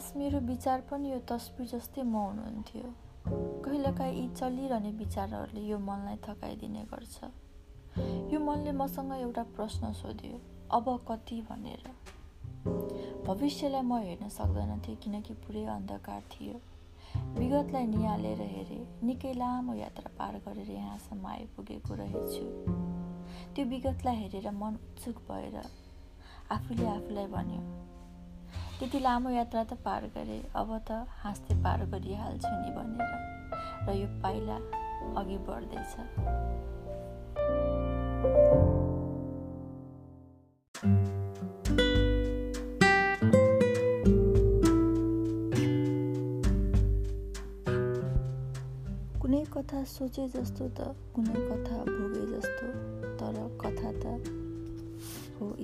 कास मेरो विचार पनि यो तस्बिर जस्तै मौन हुन्थ्यो कहिलेकाहीँ यी चलिरहने विचारहरूले यो मनलाई थकाइदिने गर्छ। यो मनले मसँग एउटा प्रश्न सोध्यो अब कति भनेर? भविष्यलाई म हेर्न सक्दैनथेँ किनकि पुरै अन्धकार थियो। विगतलाई निहालेर हेरेँ निकै लामो यात्रा पार गरेर यहाँसम्म आइपुगेको रहेछु। त्यो विगतलाई हेरेर मन उत्सुक भएर आफूले आफूलाई भन्यो त्यति लामो यात्रा त पार गरेँ। अब त हाँस्दै पार गरिहाल्छु नि भनेर। र यो पाइला अघि बढ्दैछ। कथा सोचे जस्तो त कुनै कथा भोगे जस्तो तर कथा त हो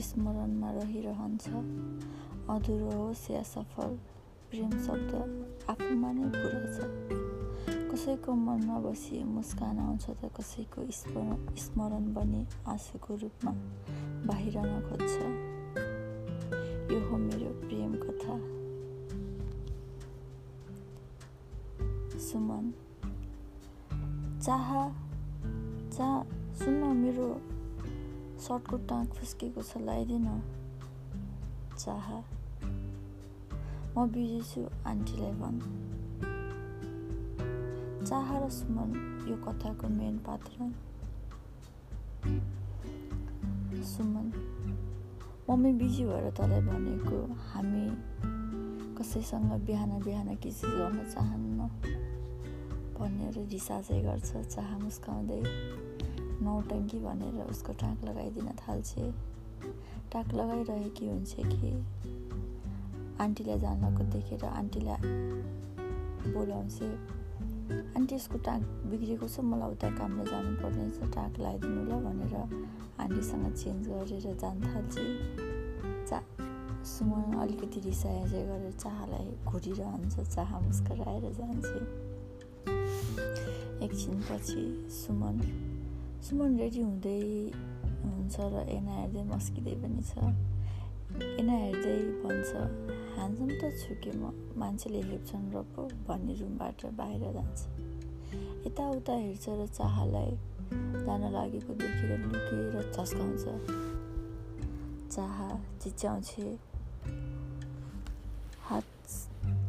स्मरणमा रहिरहन्छ। अधुरो होस् या सफल प्रेम शब्द आफूमा नै पुरा छ। कसैको मनमा बसी मुस्कान आउँछ त कसैको स्मरण स्मरण बनी आँसुको रूपमा बाहिर खोज्छ यो हो मेरो प्रेम कथा। सुमन। चाह चाह सुन्न मेरो सर्टको टाँक फुस्केको छ लगाइदिन चाह म बिजी छु आन्टीलाई भन्। चाह र सुमन यो कथाको मेन पात्र। सुमन मम्मी बिजी भएर तँलाई भनेको हामी कसैसँग बिहान बिहान के चिज गर्न चाहन्न? भनेर रिसाजै गर्छ चाह मुस्काउँदै। नौटङ्की भनेर उसको टाक लगाइदिन थाल्छे। टाक लगाइरहेकी हुन्छ कि? आन्टीलाई जानको देखेर आन्टीलाई बोलाउँछ। आन्टी यसको टाक बिग्रेको छ मलाई उता काममा जानुपर्ने छ टाक लगाइदिनु ल भनेर आन्टीसँग चेन्ज गरेर जान थाल्छ। चा सुमन अलिकति रिसाए गरेर चाहलाई घुरिरहन्छ चाह मुस्कराएर जान्छ। एकछिनपछि सुमन सुमन रेडी हुँदै हुन्छ र एना हेर्दै मस्किँदै पनि छ। एना हेर्दै भन्छ ह्यान्डसम त छु कि म? मान्छेले हेप्छन् र पो भन्ने रुमबाट बाहिर जान्छ। यताउता हेर्छ र चाहलाई जान लागेको देखेर लुकेर चस्काउँछ। चाह चिच्याउँछे। हात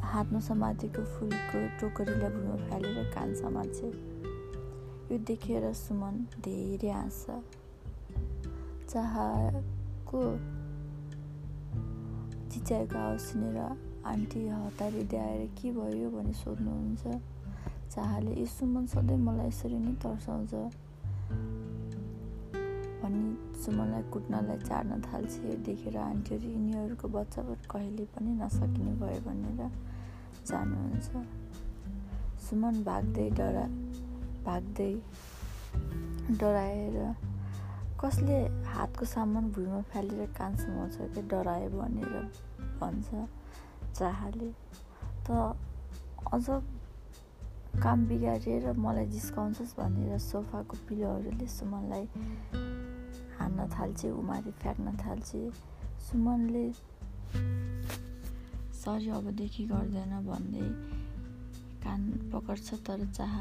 हातमा समातेको फुलको टोकरीलाई भुइँमा फालेर कान समात्छे। यो देखेर सुमन धेरै हाँस्छ चाहको चिच्याएको आवाज सुनेर आन्टी हतारी द्याएर के भयो भने सोध्नुहुन्छ चाहले यो सुमन सधैँ मलाई यसरी नै तर्साउँछ भनी सुमनलाई कुट्नलाई चाड्न थाल्छ देखेर आन्टीहरू यिनीहरूको बच्चा कहिले पनि नसकिने भयो भनेर जानुहुन्छ सुमन भाग्दै डरा भाग्दै डराएर कसले हातको सामान भुइँमा फालेर कान समाउँछ कि डरायो भनेर भन्छ चाहले। त अझ काम बिगारेर मलाई जिस्काउँछस् भनेर सोफाको पिलोहरूले सुमनलाई हान्न थाल्छ उमारी फ्याँक्न थाल्छ। सुमनले सरी अबदेखि गर्दैन भन्दै कान पकड्छ तर चाह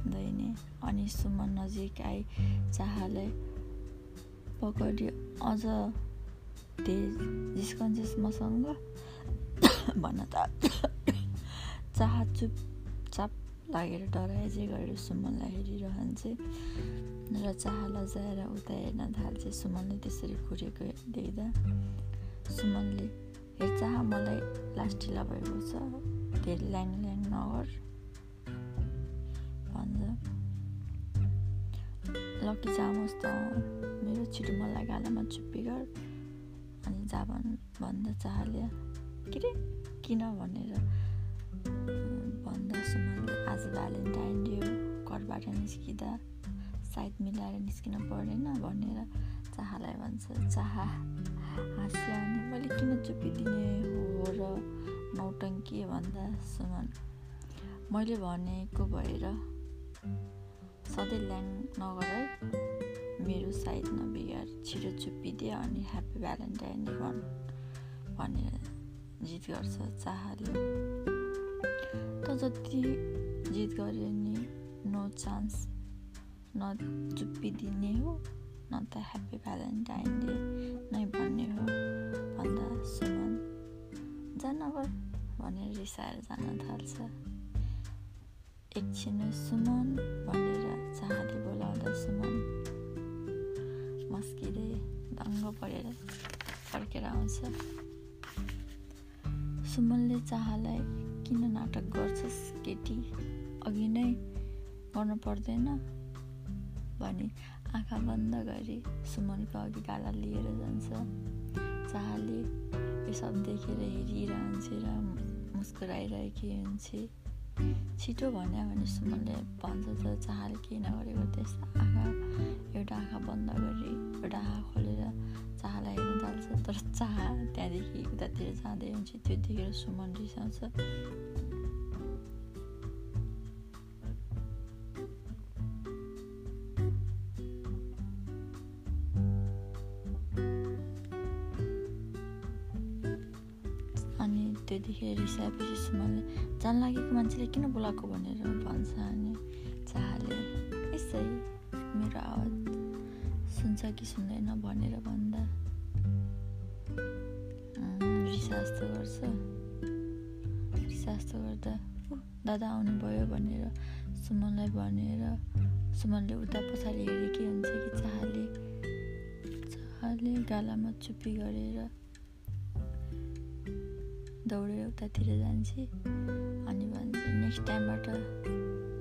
मान्दैन अनि सुमन नजिक आई चाहलाई पकड्यो अझ धेरै जिस्कन्छस् मसँग? भन्न त। चाह चुपचाप लागेर डराएजे गरेर सुमनलाई हेरिरहन्छे र चाह लजाएर उता हेर्न थाल्छ। सुमनले त्यसरी कुरेको देख्दा सुमनले चाह मलाई लास्ट ढिला भएको छ। धेरै ल्याङ ल्याङ नगर। लकी जामोस् त मेरो छिटो मलाई गालामा चुप्पी गर। अनि जा भन् भन्दा चाहले। के रे किन भनेर? भन्दा सुमनले आज भ्यालेन्टाइन डे हो घरबाट निस्किँदा सायद मिलाएर निस्किन परेन भनेर चाहलाई भन्छ। चाह हाँस्यो अनि मैले किन चुपिदिने हो र नौटङ्की भन्दा सुमन मैले भनेको भएर सधैँ ल्याङ नगर है मेरो साइड नबिगार छिटो चुप्पिदिए अनि ह्याप्पी भ्यालेन्टाइन डे भन् भनेर जित गर्छ चाहले। त जति जित गरे नि नो चान्स न चुप्पिदिने हो न त ह्याप्पी भ्यालेन्टाइन डे नै भन्ने हो भन्दा सुमन जनावर भनेर रिसाएर जान थाल्छ। एकछिन सुमन भनेर चाहले बोलाउँदा सुमन मस्किँदै दङ्ग परेर फर्केर आउँछ सुमनले चाहलाई किन नाटक गर्छस् केटी अघि नै गर्नु पर्दैन भनी आँखा बन्द गरी सुमनको अघि गाला लिएर जान्छ चाहले यो सब देखेर हेरिरहन्छे र मुस्कुराइरहेकी हुन्छे छिटो भन्यो भने सुमनले भन्छ त चाहले के नगरेको त्यस्तो आँखा एउटा आँखा बन्द गरी एउटा आँखा खोलेर चाहलाई हेर्न थाल्छ तर चाह त्यहाँदेखि उतातिर जाँदै हुन्छ त्यो देखेर सुमन रिसाउँछ अनि त्यो देखेर रिसाएपछि सुमनले जान लागेको मान्छेले किन बोलाएको भनेर भन्छ अनि चाहले यसै मेरो आवाज सुन्छ कि सुन्दैन? भनेर भन्दा रिसा जस्तो गर्छ। रिसा जस्तो गर्दा दादा आउनुभयो? भनेर सुमनलाई भनेर सुमनले उता पछाडि हेरेकी हुन्छ कि चाहले चाहले गालामा चुप्पी गरेर दौडेर उतातिर जान्छ। अनि भन्छ नेक्स्ट टाइमबाट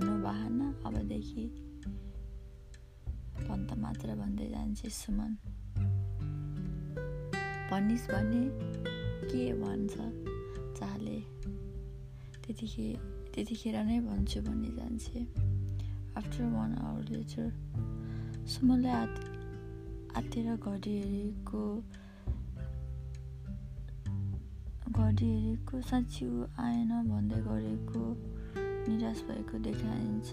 नबाहना अबदेखि पन्त मात्र भन्दै जान्छ सुमन। भनिस् भने के भन्छ? चाहले त्यतिखेर त्यतिखेर नै भन्छु भन्ने जान्छे। आफ्टर वान आवर लेटर सुमनले हात आत्तिर घडी हेरेको घडी हेरेको साँच्ची आएन भन्दै गरेको निराश भएको देखाइन्छ।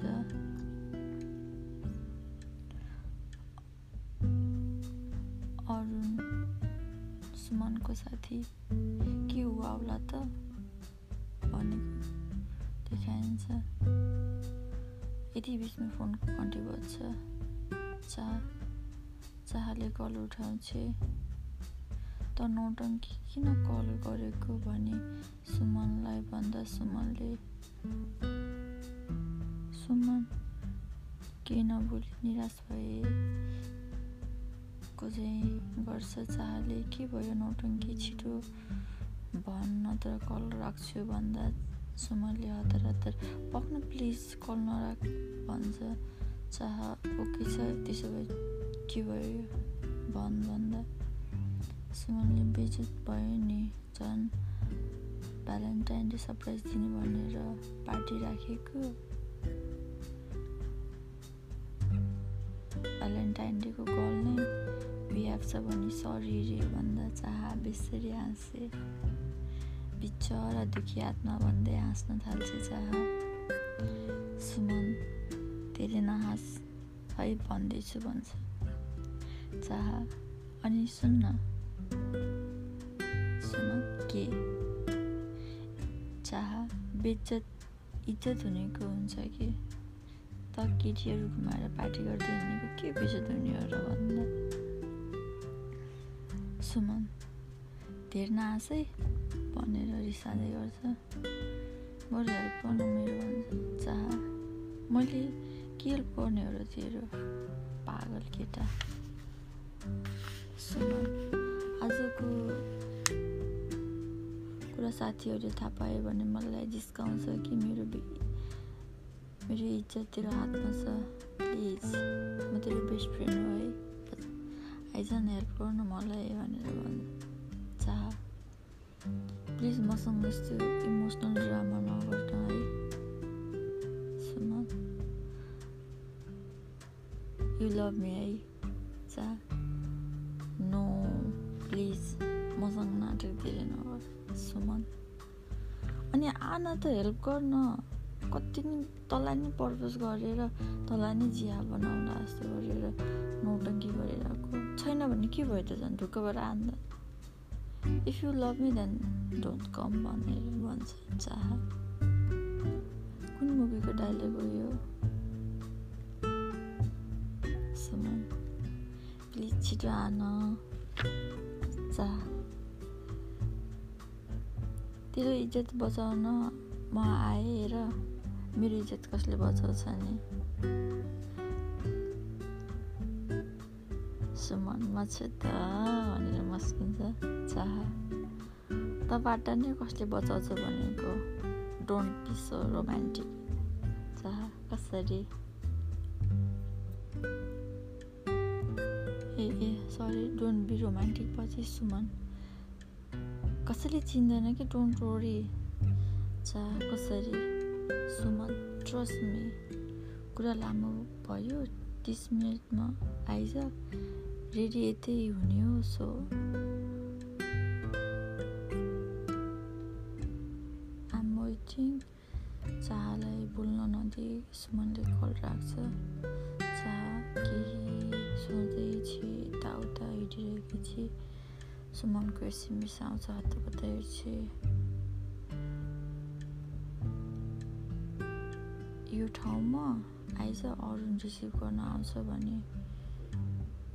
सुमनको साथी के हो आउला त? भनेको देखाइन्छ। यति बिचमा फोनको घन्टी बज्छ चाह चाहले कल उठाउँछ। त नौटङ्की किन कल गरेको भने सुमनलाई भन्दा सुमनले? सुमन के नबोली निराश भए? चाहिँ गर्छ चाहले के भयो नौटङ्की छिटो भन्न त कल राख्छु भन्दा सुमनले हतार हतार पक्न प्लिज कल नराख भन्छ। चाह ओके छ त्यसो भए के भयो भन् भन्दा सुमनले बेजत भयो नि झन् भ्यालेन्टाइन डे सरप्राइज दिने भनेर पार्टी राखेको? भ्यालेन्टाइन डेको कल नै बिहाफ छ भने सरी रे भन्दा चाह बेसरी हाँसे। बिचरा दुखी आत्मा भन्दै हाँस्न थाल्छ चाह। सुमन धेरै नहाँस है भन्दैछु भन्छ। चाह अनि सुन्न। सुन के चाह बेज्जत इज्जत हुनेको हुन्छ कि त केटीहरू घुमाएर पार्टी गर्दै हिँडेको के बेज्जत हुने हो र भन्दा सुमन धेर नआस भनेर रिसाँदै गर्छ बरु हेल्प गर्नु मेरो भन्छ चाह मैले के हेल्प गर्ने हो र तेरो पागल केटा सुमन साथीहरूले थाहा पायो भने मलाई जिस्काउँछ कि मेरो मेरो इज्जत तेरो हातमा छ प्लिज म तेरो बेस्ट फ्रेन्ड हो है। आइजन हेल्प गर्नु मलाई भनेर भन्छ प्लिज मसँग यस्तो इमोसनल ड्रामा नगर्न है। सुन। यु लभ मी है। चाह। नो प्लिज मसँग धेरै नगर सुमन अनि आन त हेल्प गर्न कति नि तँलाई नै पर्पज गरेर तँलाई नै जिया बनाउला जस्तो गरेर नौटङ्की गरिरहेको छैन भने के भयो त झन् ढुक्कबाट आन्दा if you love me then don't come भनेर भन्छ चाह। कुन मुभीको डाइलग हो यो? प्लिज छिटो आन। चाह। तेरो इज्जत बचाउन म आएँ र मेरो इज्जत कसले बचाउँछ नि? सुमन म छु त भनेर मस्किन्छ चाह। तबाट नै कसले बचाउँछ भनेको? डोन्ट बी सो रोमान्टिक चाह कसरी? ए ए सरी डोन्ट बी रोमान्टिक पछि सुमन। कसैले चिन्दैन कि डोन्ट वरी चा कसरी? सुमन ट्रस्ट मी कुरा लामो भयो तिस मिनटमा आइज। रेडी यतै हुने हो सो सुमनको एसएमएस आउँछ हत्तपत्त हेर्छु यो ठाउँमा आइज अरू रिसिभ गर्न आउँछ भने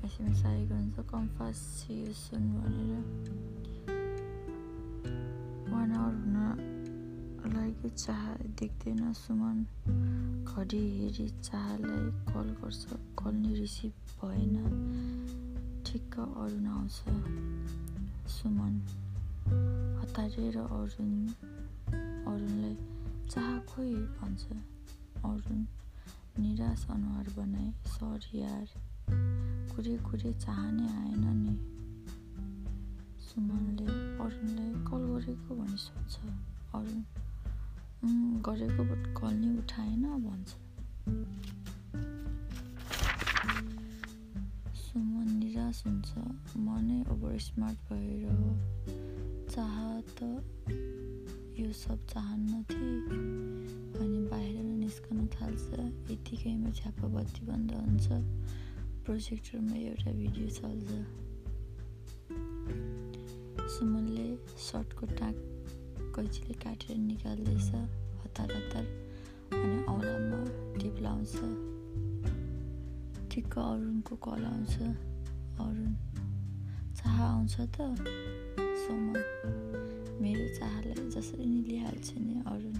एसएमएस आएको हुन्छ कम्फास यो सुन भनेर वान आवर हुन लागि चाह देख्दैन सुमन घडी हेरी चाहलाई कल गर्छ कल नै रिसिभ भएन ठिक्क अरू आउँछ सुमन हतारिएर अरुण अरुणलाई चाह खोइ भन्छ अरुण निराश अनुहार बनाए सरी यार कुरे कुरे चाहने आएन नि सुमनले अरुणलाई कल गरेको भनी सोध्छ अरुण गरेको बट कल नै उठाएन भन्छ निराश हुन्छ। म नै ओभर स्मार्ट भएर हो। चाह त यो सब चाहन्न थिएँ अनि बाहिर निस्कन थाल्छ। यतिकैमा छ्याप्प बत्ती बन्द हुन्छ। प्रोजेक्टरमा एउटा भिडियो चल्छ। सुमनले सर्टको टाक कैचीले काटेर निकाल्दैछ। हतार हतार अनि औलामा टिप लाउँछ। ठिक्क अरुणको कल आउँछ। अरुण चाह आउँछ त समन मेरो चाहलाई जसरी नि लिइहाल्छ नि अरुण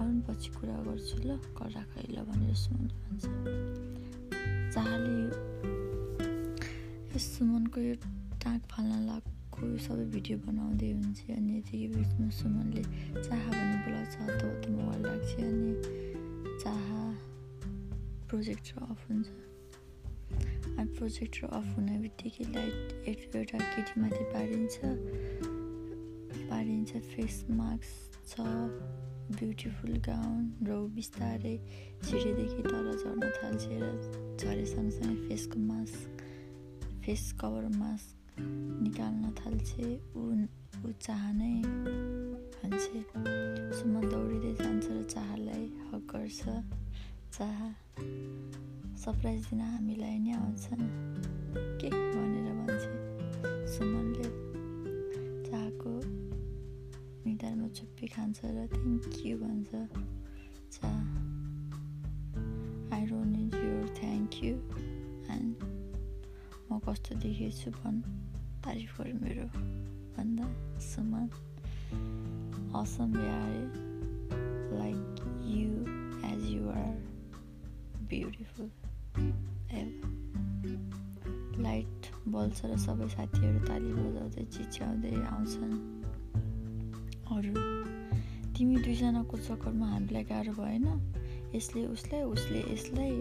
अरुण पछि कुरा गर्छु ल राख ल भनेर सुमन भन्छ चाहले यो सुमनको यो टाँक फाल्न लागेको सबै भिडियो बनाउँदै हुन्छ अनि यतिकै बिचमा सुमनले चाह भन्ने बोलाउँछ त मोबाइल राख्छ अनि चाह प्रोजेक्टर अफ हुन्छ। प्रोजेक्टर अफ हुने बित्तिकै लाइट एउटा केटीमाथि पारिन्छ पारिन्छ फेस मास्क छ ब्युटिफुल गाउन र बिस्तारै सिँढीदेखि तल झर्न थाल्छ र झरे सँगसँगै फेसको मास्क फेस कभर मास्क निकाल्न थाल्छ ऊ ऊ चाहनै भन्छ सुमन दौडिँदै जान्छ र चाहलाई हक गर्छ चाह सरप्राइज दिन हामीलाई नै आउँछन्। के भनेर भन्छ? सुमनले चाहको निधारमा छुप्पी खान्छ र थ्याङ्क यू भन्छ। Chaha I don't need your thank you and म कस्तो देखेछु भन्? तारिफ गर मेरो। भन्दा सुमन असम यार लाइक बल्छ र सबै साथीहरू ताली बजाउँदै चिच्याउँदै आउँछन् अरू तिमी दुईजनाको चक्करमा हामीलाई गाह्रो भएन यसले उसलाई उसले यसलाई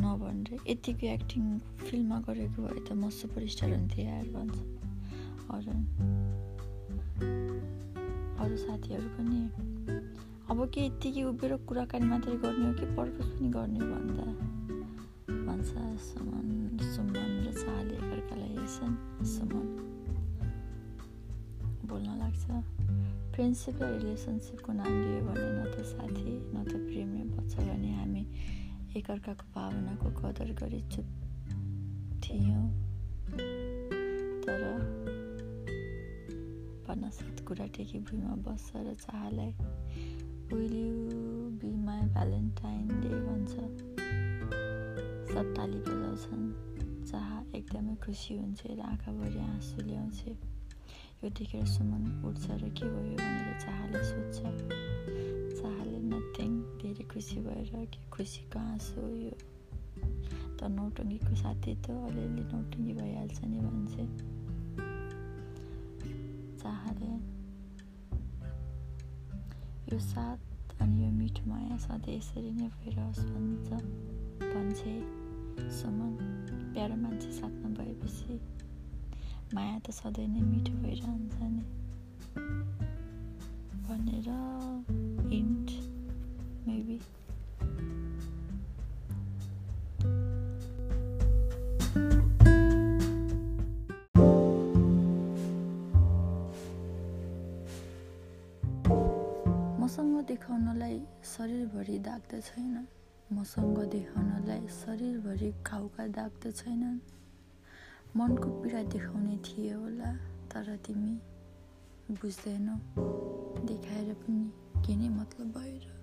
नभनेर यतिको एक्टिङ फिल्ममा गरेको भए त म सुपरस्टार हुन्थेँ यार भन्छ अरू अरू साथीहरू पनि अब के यत्तिकै उभिएर कुराकानी मात्रै गर्ने हो कि पर्पज पनि गर्ने भन्दा भन्छ सुमन सुमन र चाहले एकअर्कालाई हेर्छन् सुमन बोल्न लाग्छ फ्रेन्डसिप र रिलेसनसिपको नाम लियो भने न त साथी न त प्रेमले बच्छ भने हामी एकअर्काको भावनाको कदर गरी चुप थियौँ तर भन्न सात कुरा टेकी भुइँमा बस्छ र चाहलाई will you be my valentine day भन्छ सब ताली बजाउँछन् एकदमै खुसी हुन्छ र आँखाभरि आँसु ल्याउँछ यो देखेर सुमन उठ्छ र के भयो भनेर चाहले सोध्छ चाहले नथिङ धेरै खुसी भएर के खुसीको आँसु यो त नौटङ्गीको साथी त अलिअलि नौटङ्गी भइहाल्छ नि भन्छ चाहले यो साथ अनि यो मिठो माया सधैँ यसरी नै भइरहोस् भन्छ भन्छे सुमन प्यारो मान्छे साथमा भएपछि माया त सधैँ नै मिठो भइरहन्छ नि भनेर हिन्ट मेबी मसँग देखाउनलाई शरीरभरि दाग त छैन मसँग देखाउनलाई शरीरभरि घाउका दाग त छैनन्। मनको पीडा देखाउने थिए होला तर तिमी बुझ्दैनौ। देखाएर पनि के नै मतलब भएर